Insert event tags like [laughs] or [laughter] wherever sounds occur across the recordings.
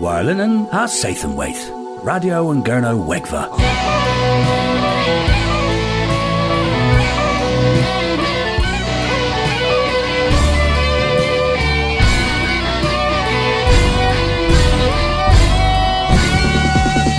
Warlinen ha Sathanwaith, Radio and Gerno Wegva.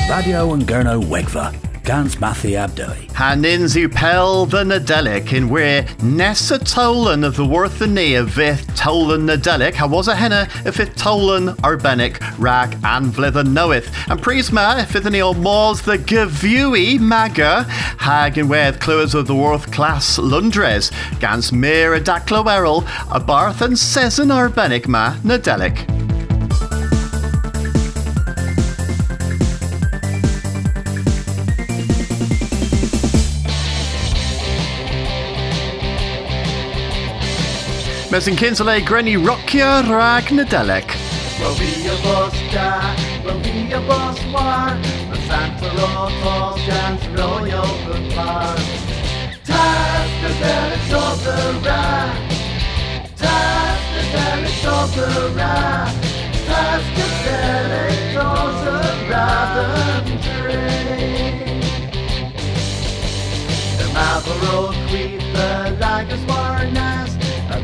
Radio and Gerno Wegva. Gans Matthew Abdoi. Hanin zu pel the Nadelic in where Nessa Tolan of the Worth the Knee of Vith Tolan Nadelic, a henna if it Tolan Arbenic rag and Vlither knoweth. And Prisma if it the Mors the Gavui Maga hag in with clues of the Worth class Lundres, Gans Mira a Barth and Sezen Arbenic ma Nadelic. Santa Rotos gans roio fy par. Tas na delix o dy ra, tas na delix o dy ra, tas na delix o dy ra ddyn dre. Dyma fy rodd chwith y lagas war nas, Teddy Marshall's these kids the whole cast.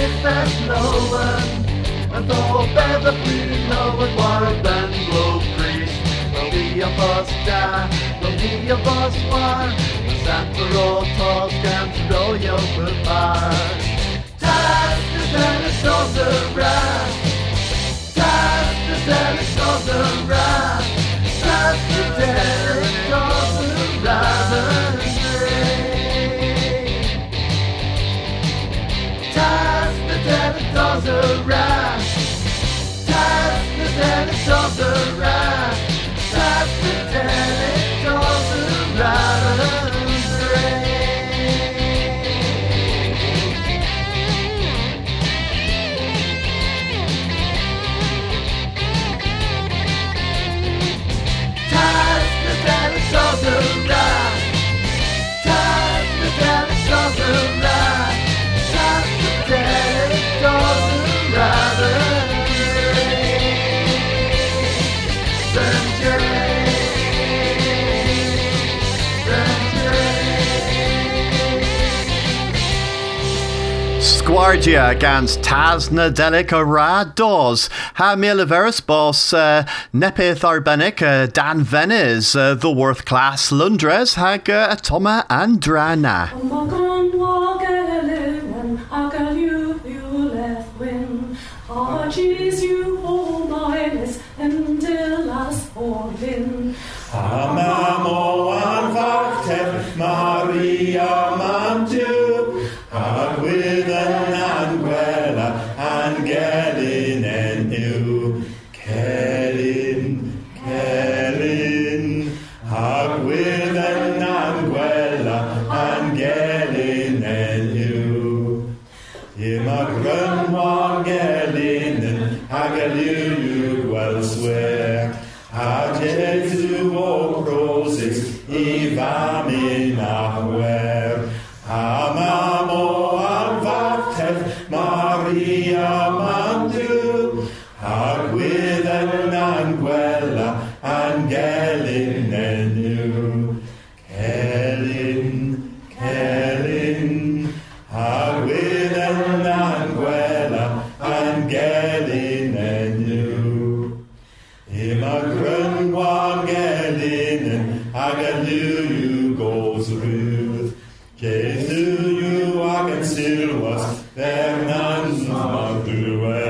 hat i'n ffes lowen Y ddo bedd y bryd lowen war y ben glo priest Wel fi o bos da, wel fi o bos war Y sant yr o tos gan roio fy bar Tas the dennis of the rat Tas the dennis of the rat That's the Derek Dawson Derek Dawson Rap That's the Derek Dawson Robin Dennis Squardia gans tas na delic a ra dos. Ha miliverus bos uh, nepith arbenic uh, Dan Venice, uh, the worth class Lundres hag uh, atoma andrana. Magan wagelewan mag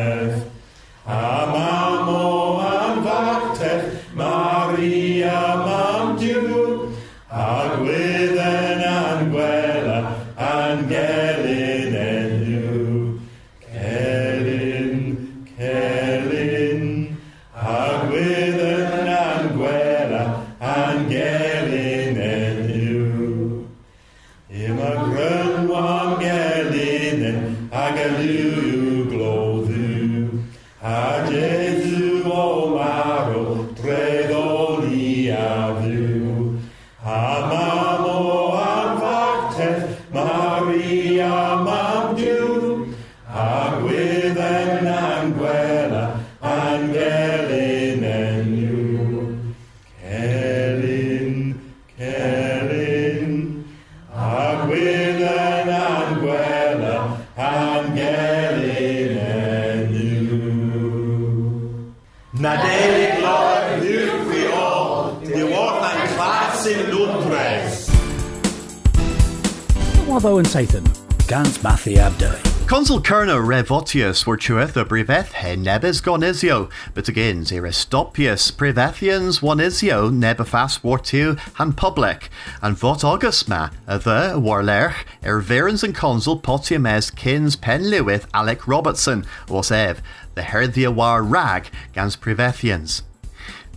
Watho and Sathan, Gans Matthew Abday. Consul Kerna Revotius were chueth the breveth he nebes gonizio, but again Aristopius brevethians onisio nebefas wartu han public, and vot augustma the warlerch er verens and consul potiames kins pen lewith Alec Robertson. Was ev, the herthia war rag gans brevethians.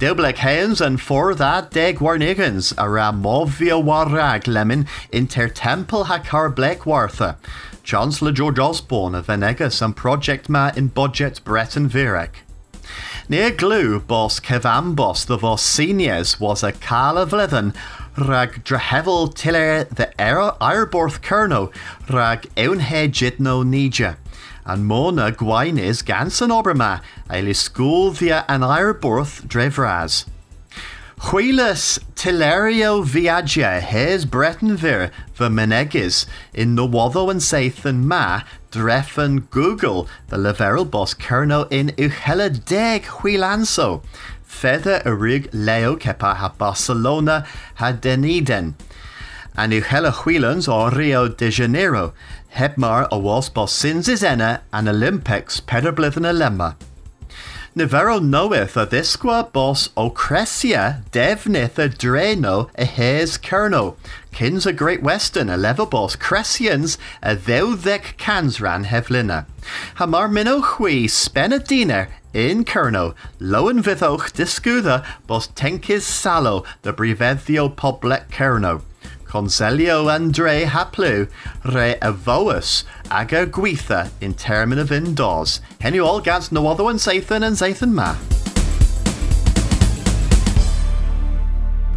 Deblek hens and for that deg warnigans ara movia warrag lemon inter temple hakar blekwartha. Chancellor George Osborne of Venegas and Project Ma in budget Breton Virek. Near glue bos Kevambos the vos seniors was a Kala Vlethen rag drahevel tiller the Airborth Kerno rag eunhe jidno nija. And Mona Gwainis Gansen Oberma, eili school via an Airborth drevraz. Huilas Tilerio Viagia hes Breton vir the Menegis in Watho and Sathan Ma Drefen Google the Leverel Boss Kerno in Uchela Deg Huilanso Feather Urig Leo Kepa ha Barcelona ha Deniden and Uchela Huilans or Rio de Janeiro Hebmar a was Boss Sinzis Enna and Olympics Pederblithen Lemma. Nivero knoweth a thisqua bos o Cresia devnith a dreno a hes kerno. Kins a Great Western a level bos Cresians a theudek cansran hevlina. Hamar minno hui spenadina in kerno. Loen vithoch discuda bos tenkis salo the brevethio public kerno. Conselio Andre haplu re avoas aga gwitha in termin of indoors. Henny all gats no other one Sathan and Sathan ma.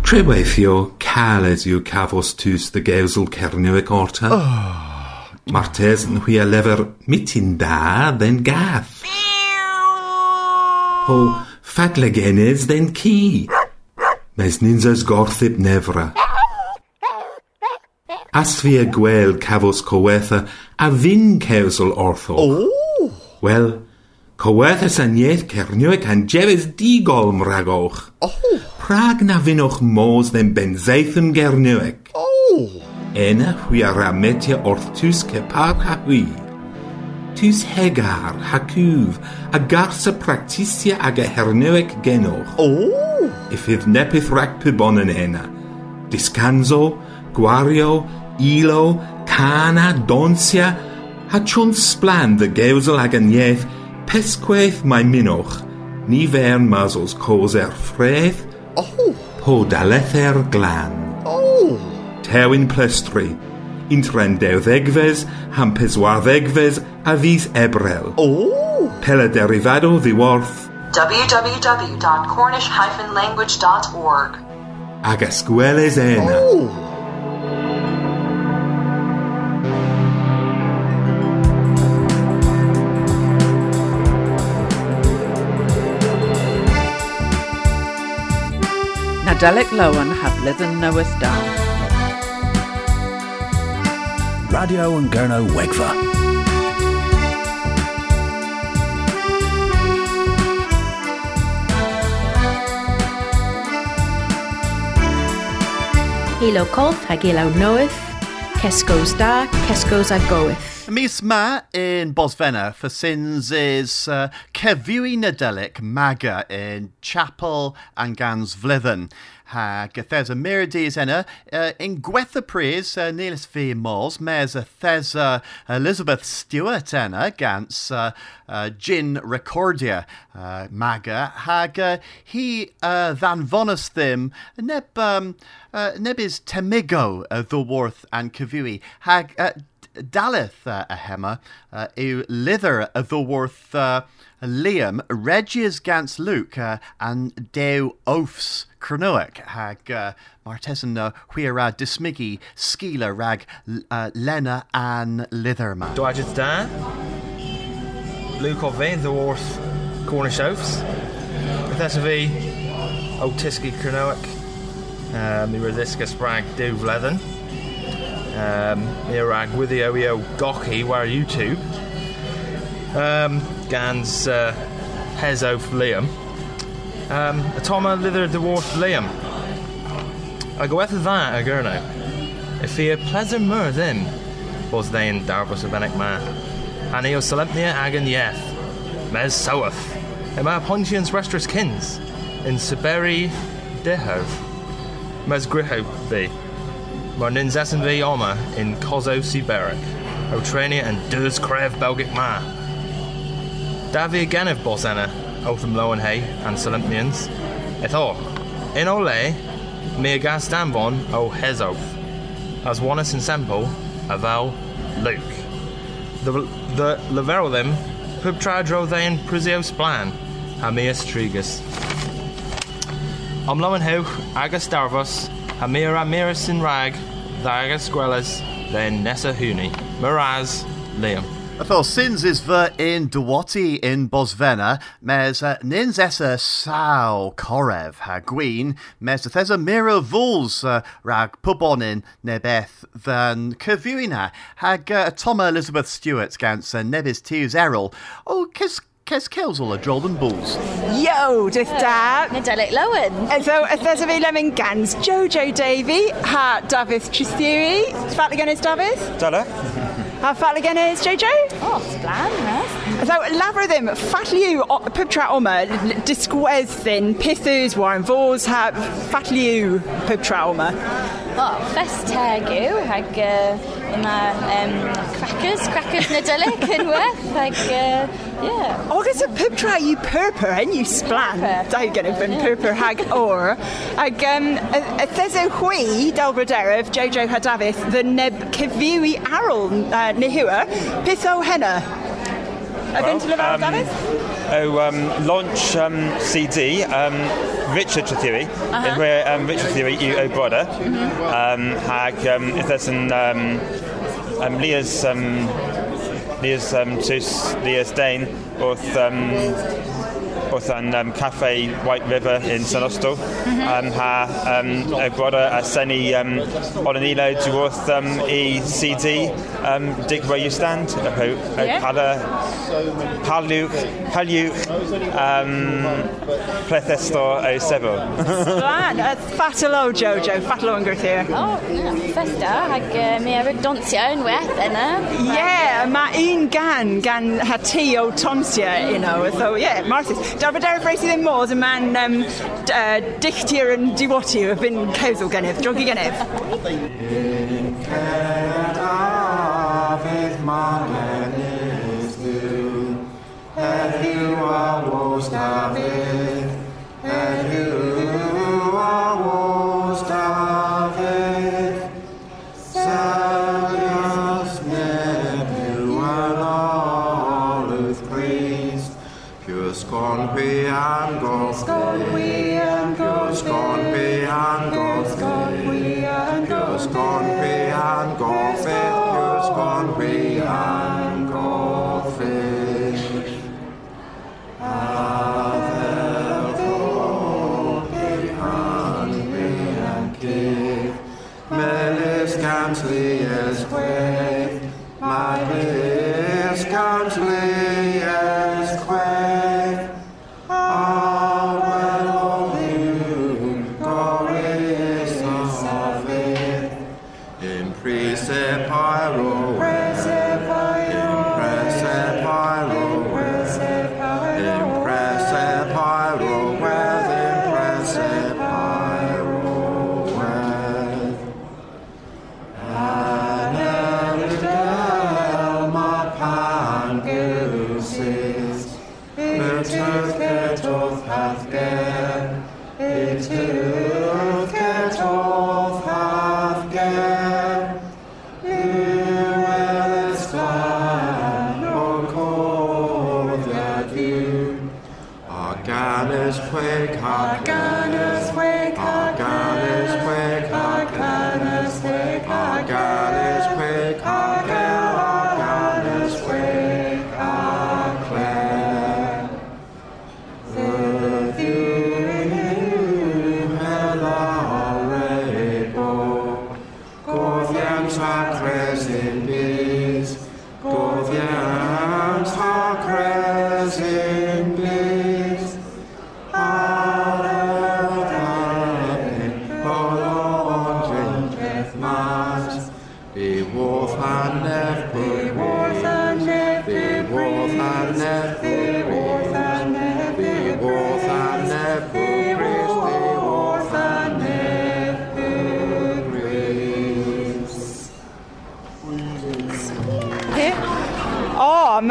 Treweithio caled yw cafos tus the geusel cerniwig orta. Oh. Martes yn hwy a lefer mitin da then gath. Ho fadlegenes then ki. Mes ninzas gorthib nefra. As fi a gwel cafos cowetha a fin ceusel ortho. Oh, Wel, cowetha san ieth cerniwig an jefes digolm ragoch. oh, Prag na finoch mos den benzeithyn gerniwig. oh. Ena hwy a rametia orth tus cepag ha hwy. Tus hegar, hacwf, a garsa practisia ag a herniwig genoch. Oh, Ifydd nepith rhac pybon yn ena. Discanso, gwario, ilo, cana, donsia, a chwn sblan dy gewsel ag yn ieth, pesgwaith mae minoch, ni fern masos cos er ffredd, oh. po dalether glan. Oh. Tewin plestri, un tren dewddegfes, ham peswaddegfes, a ddys ebrel. Oh. Pele derifado ddiworth. www.cornish-language.org Ag ysgweles ena. Oh. Nadolig Lowen have Lythan Noeth Down. Radio and Gurno Wegva. Hilo Colt hag ilo Noeth, Kesco's da, Kesco's a Mis ma in Bosvena for sins is uh, Kevui Nadelic Maga in Chapel and Gans Vlithen. Ha Gathesa Mirides enna uh, in Gwetha Pries uh, Niels V. Mols, Mes a Thesa Elizabeth Stewart enna Gans uh, uh, Gin Recordia uh, Maga hag uh, he uh, Van Vonus Thim Neb um, uh, Temigo uh, the Worth and Kavui hag uh, Daleth uh, a hema uh, lither y ddywrth uh, Liam, Regius Gans Luke uh, and Dew Oafs Cronuic hag uh, Martesan uh, Huira rag uh, Lena and Litherman. Dwajid da. Luke o fe, ddywrth Cornish Oafs. Bethesa fi o Tisgi Cronoic. Um, mi rydysga sprag diw fledden. Um, mi rag wyddio i o gochi war YouTube. Um, gans uh, Hezof Liam. Um, a toma lither dwarf Liam. A goeth dda a gyrno. If he pleasure mur then, was they in Darbus of Benek ma. Hanny o Solemnia agan yeth. Mes soeth. Ema pontians restris kins. In Siberi dehov. Mes griho be. Mar ninzessen ve oma in Kozo Siberic. O trainia and dus krev belgic ma. Davi again of Bosenna, Otham Lowen Hay and Solemnians. Et o, in ole, a danvon o Hezof, as onus in semple, aval Luke. The the level them, pub tradro they in Prusio splan, Amias Trigus. Am Lowen How, Agus Darvos, Amira Miras in Rag, Dagas Gwellas, then Nessa Huni, Miraz, Liam. Fel sins is ver in Dwati in Bosvena, mes uh, nins essa sao korev ha gween, mes thesa mira vuls uh, rag pubonin nebeth than kervuina, hag uh, Toma Elizabeth Stewart gans nebis tius errol, oh kes kes kills all the Jordan bulls. Yo, just da. Nadolig Lowen. So, there's a lemon gans. Jojo Davy, ha Davis Tristeri. Fatligan is Davis. Dala? Ha Fatligan is Jojo. Oh, sblan, yes. So, labra them, fatliu, pubtra oma, disgwez thin, pithus, warren vors, ha fatliu, pubtra oma. Oh, fest tegu, hag uh, yma um, crackers, crackers Nadolig [laughs] yn werth, hag, uh, yeah. Agus a pubtra you purper and you splan. Purper. Da gan of purper hag or. Ag um, a, a theso hui dalbraderef Jojo Hadavis the neb kiviwi arol uh, nihua pitho henna. A well, to um, Davis? Oh, um, launch um, CD, um, Richard Theory, uh-huh. where um, Richard Theory, you oh brother, mm-hmm. um, hag um, if there's an um, um, Leah's um, Leah's um, tus Leah's Dane wrth um, wrth an um, Cafe White River in San Ostol Mm-hmm. um, ha um, y brother a senni um, on an ilo dwi wrth um, i CD um, dig where you stand y ho y Yeah. pala paliwch paliwch um, plethestor o sefo Splan, a fatalo Jojo, fatalo yn gwrthir. Oh, yeah. Festa, hag uh, mi ar y donsio yn werth yna. Yeah, mae un gan gan hati o tonsia, you know, so yeah, Marthys. Dalbraderef Racy ddim modd, y man um, uh, dichtir yn diwati o fyn cewsol gennyf, drogi gennyf. David David God's gone, we and God's gone, we and God's gone, we and we and it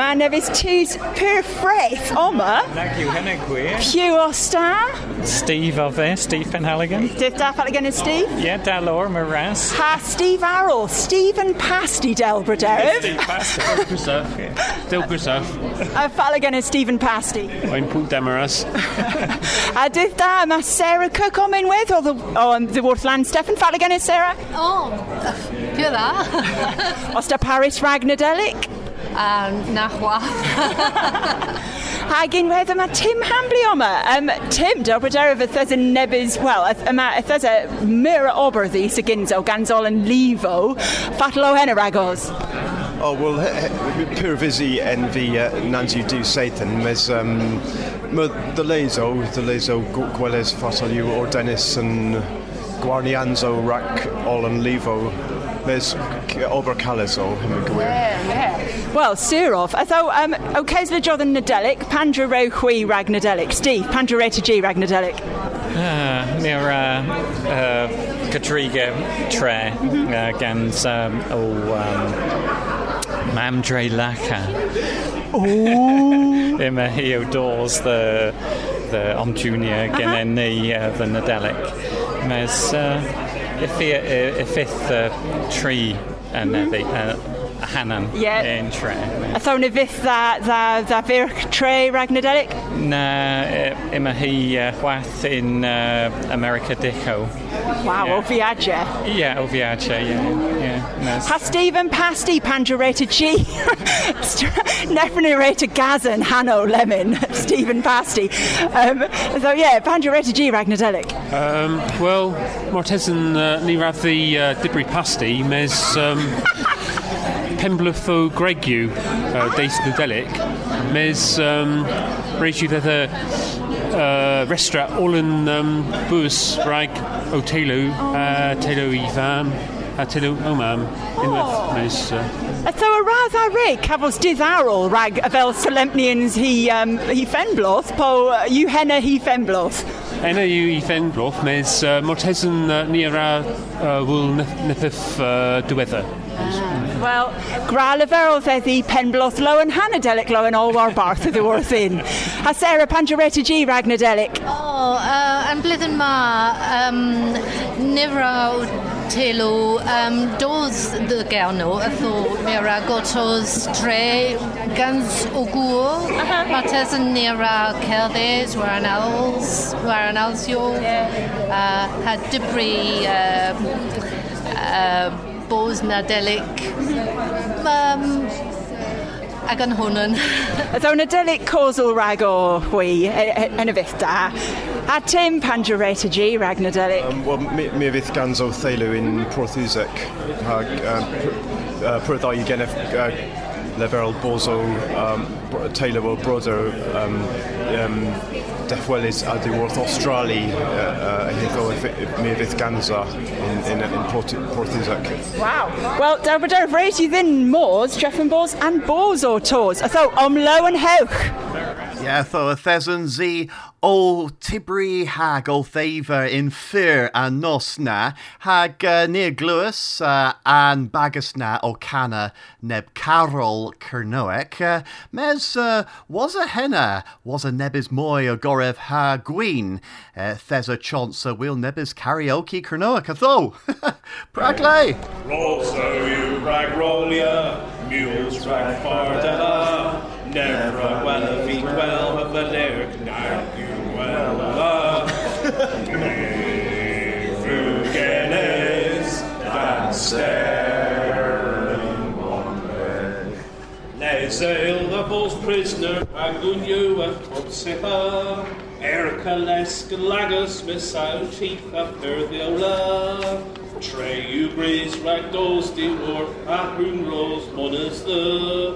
man, there is two pur fraith, Oma. Thank you, Henna Gwir. Pew o star. Steve of there, Steve Penhaligan. Dydd da again is Steve. Yeah, Dalor, Maras. Ha Steve Arrell, Stephen Pasty del Delbryderif. Steve Pastor. Grusaf. Still Grusaf. A Falligan is Stephen Pasty. Mae'n pwynt damaras. A dydd da, mae Sarah Cook on in with, or the, oh, um, the Wrthland Stefan Falligan is Sarah. O, pio dda. Os da Paris Ragnadelic. A na chwa. [laughs] Hag unwedd yma Tim Hambley yma. Um, Tim, Delbryderif y thys yn nebys, wel, yma y thys y myr oberthy sy'n gynzo ganzol yn lifo. Fatal o hen y ragos. Oh, well, he- he- pur visi en vi uh, Nancy du Satan, mes um, my, the lezo, the lezo gweles fosiliw or Dennis and Guarnianzo rac ol yn livo, mes ober calezo, hym y gwir. Wel, Sirov, atho, um, o Kesla Jodd yn Nadelic, Pandra Row Chwi Rag Nadelic. Steve, Pandra Reta G Rag Nadelic. Ah, Near uh, uh, Katriga Tre, uh, Gans um, o um, Mamdre Laka. Oh. Ima [laughs] hi o doors the the Om Junior gen ni uh, the Nadelic. Mes uh, if he and the uh, Hanan Yeah. in Tre. Atho na fydd dda, dda, dda fyr tre Rag Nadelic. Na ima hi uh, chwath in uh, America Dico. Wow, Yeah. o fiadja. Yeah, o viatge, yeah. yeah. Nes- Ha Stephen Pasty, Pandra Reta G. [laughs] Nefryn Reta Gazan, Hanno Lemon, [laughs] Stephen Pasty. Um, so yeah, Pandra Reta G Rag Nadelic. Um, Wel, Mortesan uh, ni radd the uh, dibri pasti, mes um, Pembluffo Gregiw, uh, Deis Nadelic, mes um, reisiw y uh, restra all yn um, bws rhaid o teilw, uh, teilw ifan, a teilw omam, unwaith mes... Uh, Atho a radd a rig, cafos diddarol rag a fel Solemnians hi, um, hi fenbloth, po uh, yw henna hi fenbloth. Enna yw i Fenbroth, mes uh, Mortesan uh, ni ara uh, wyl uh, diweddar. Wel, gra leferol ddeddi penbloth lo yn Hanadelic lo yn olwar barth ydw wrth un. A Sarah Panjareta G Rag Nadelic. O, uh, yn blwyddyn ma, um, nifraw teilw, um, doedd dy gael nhw, y tho gotos tre gans o gŵl. Mae tes yn nira cerdded, war an owls, war an owls yo. Uh, had dibri um, uh, bos nadelic. Um, ag yn hwnnw. Ydo nadelic causal rag o hwy e, e, yn y fydd da. A Tim Panjureta G, Ragnadelic. Um, well, mi, mi fydd ganso theilw yn Prothusic. Hag um, uh, pr uh, pryddau i genef uh, leferol bozo um, o broder um, um, defwelys a diwrth Australi uh, uh, mi fydd ganza in, in, in Port- Porthusec. Wow. Wel, daw bod ar freid i ddyn môs, Jeff and Bors, and Bors o tos. A tho, om lo yn hewch. Yeah, tho a thesan zi o tibri hag o thaver in fear and nos na hag uh, near glwys uh, an bagus na o cana neb Carol Cernoec. Uh, mes uh, was a henna, was a nebis moy o gorev ha gwyn. Uh, thes a chance will nebis karaoke Cernoec a tho. Pragley! Roll so you rag rolia, mules rag fardella, never a well of the lyric, now you well Frugenes, dan staring one Les ale the false prisoner, Agunyu a Topsipa, Erica Lesk Lagus, Miss Out Chief of Perdiola, Trey you breeze ragdolls di war Ahun rose monas the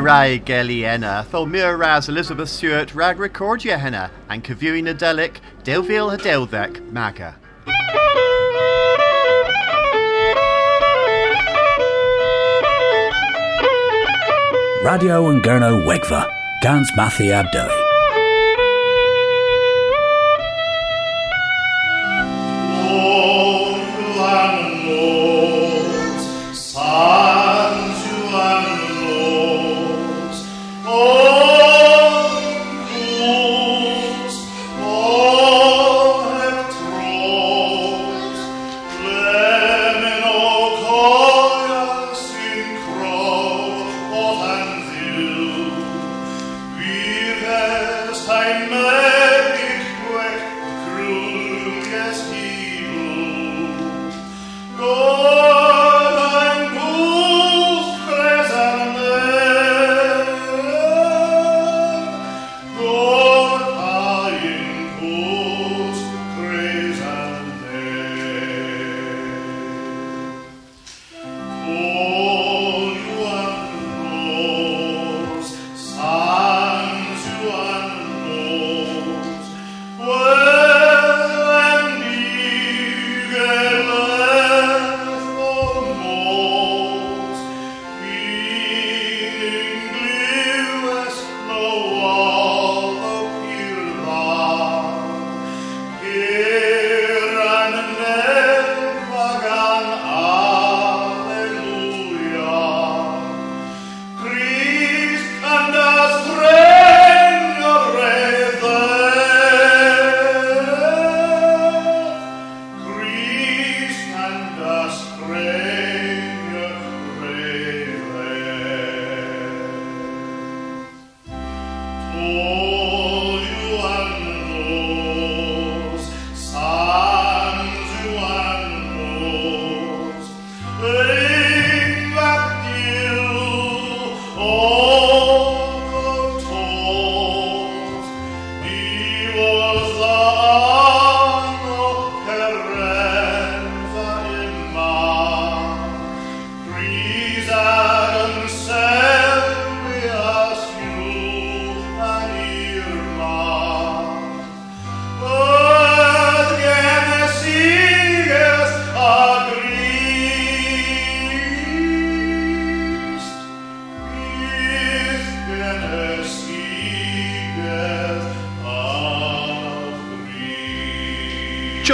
Nia rai geli enna, tho mir raz Elizabeth Stewart rag recordia henna, and cavuin adelic, delvil hadeldek, maga. Radio and Gurno Wegva, Gans Mathi Abdeli.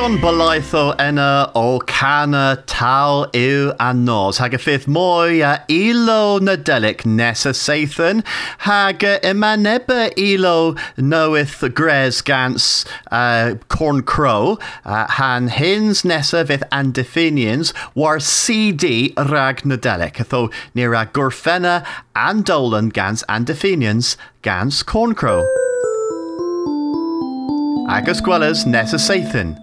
Sion balaitho ena o cana tal yw a nos. Y ffydd mwy a ilo nadelic nesa seithyn. Hag ymaneba ilo noeth gres gans uh, corn crow. Uh, han hins nesa fydd andifinians war CD rag nadelic. Ytho ni rag gwrfenna andolan gans andifinians gans corn crow. Agus gwelys nesa seithyn.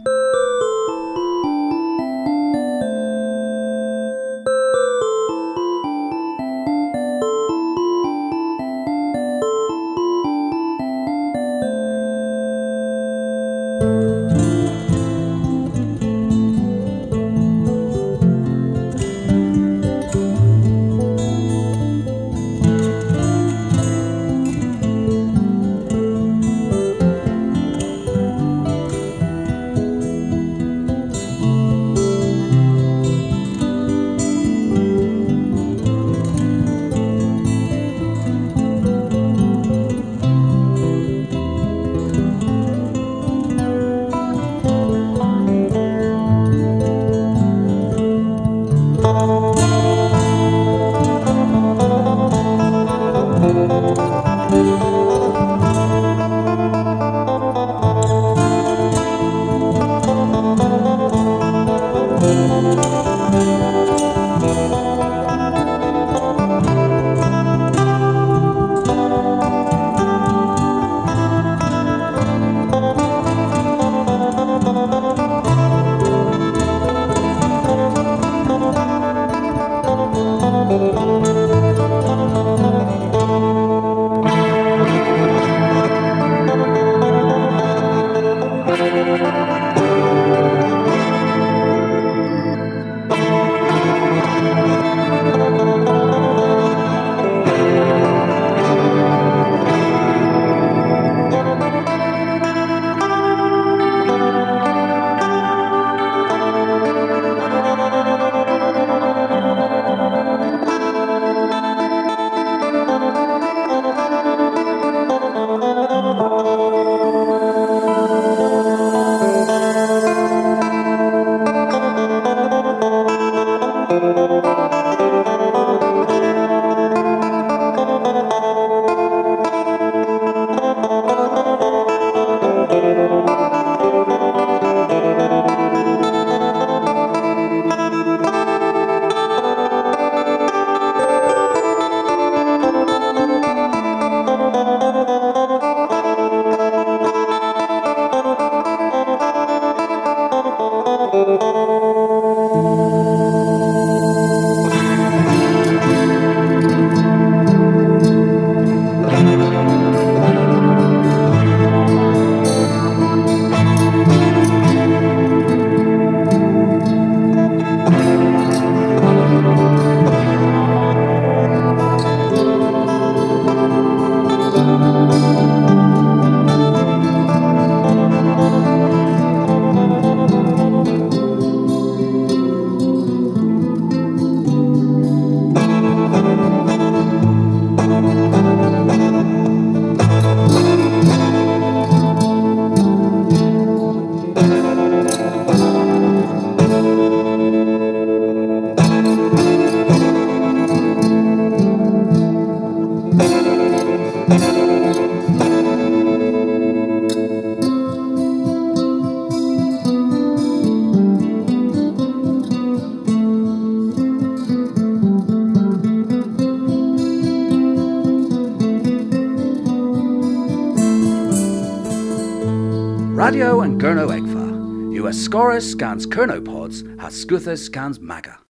Scorus scans Kernopods, has Scuthus scans Maga.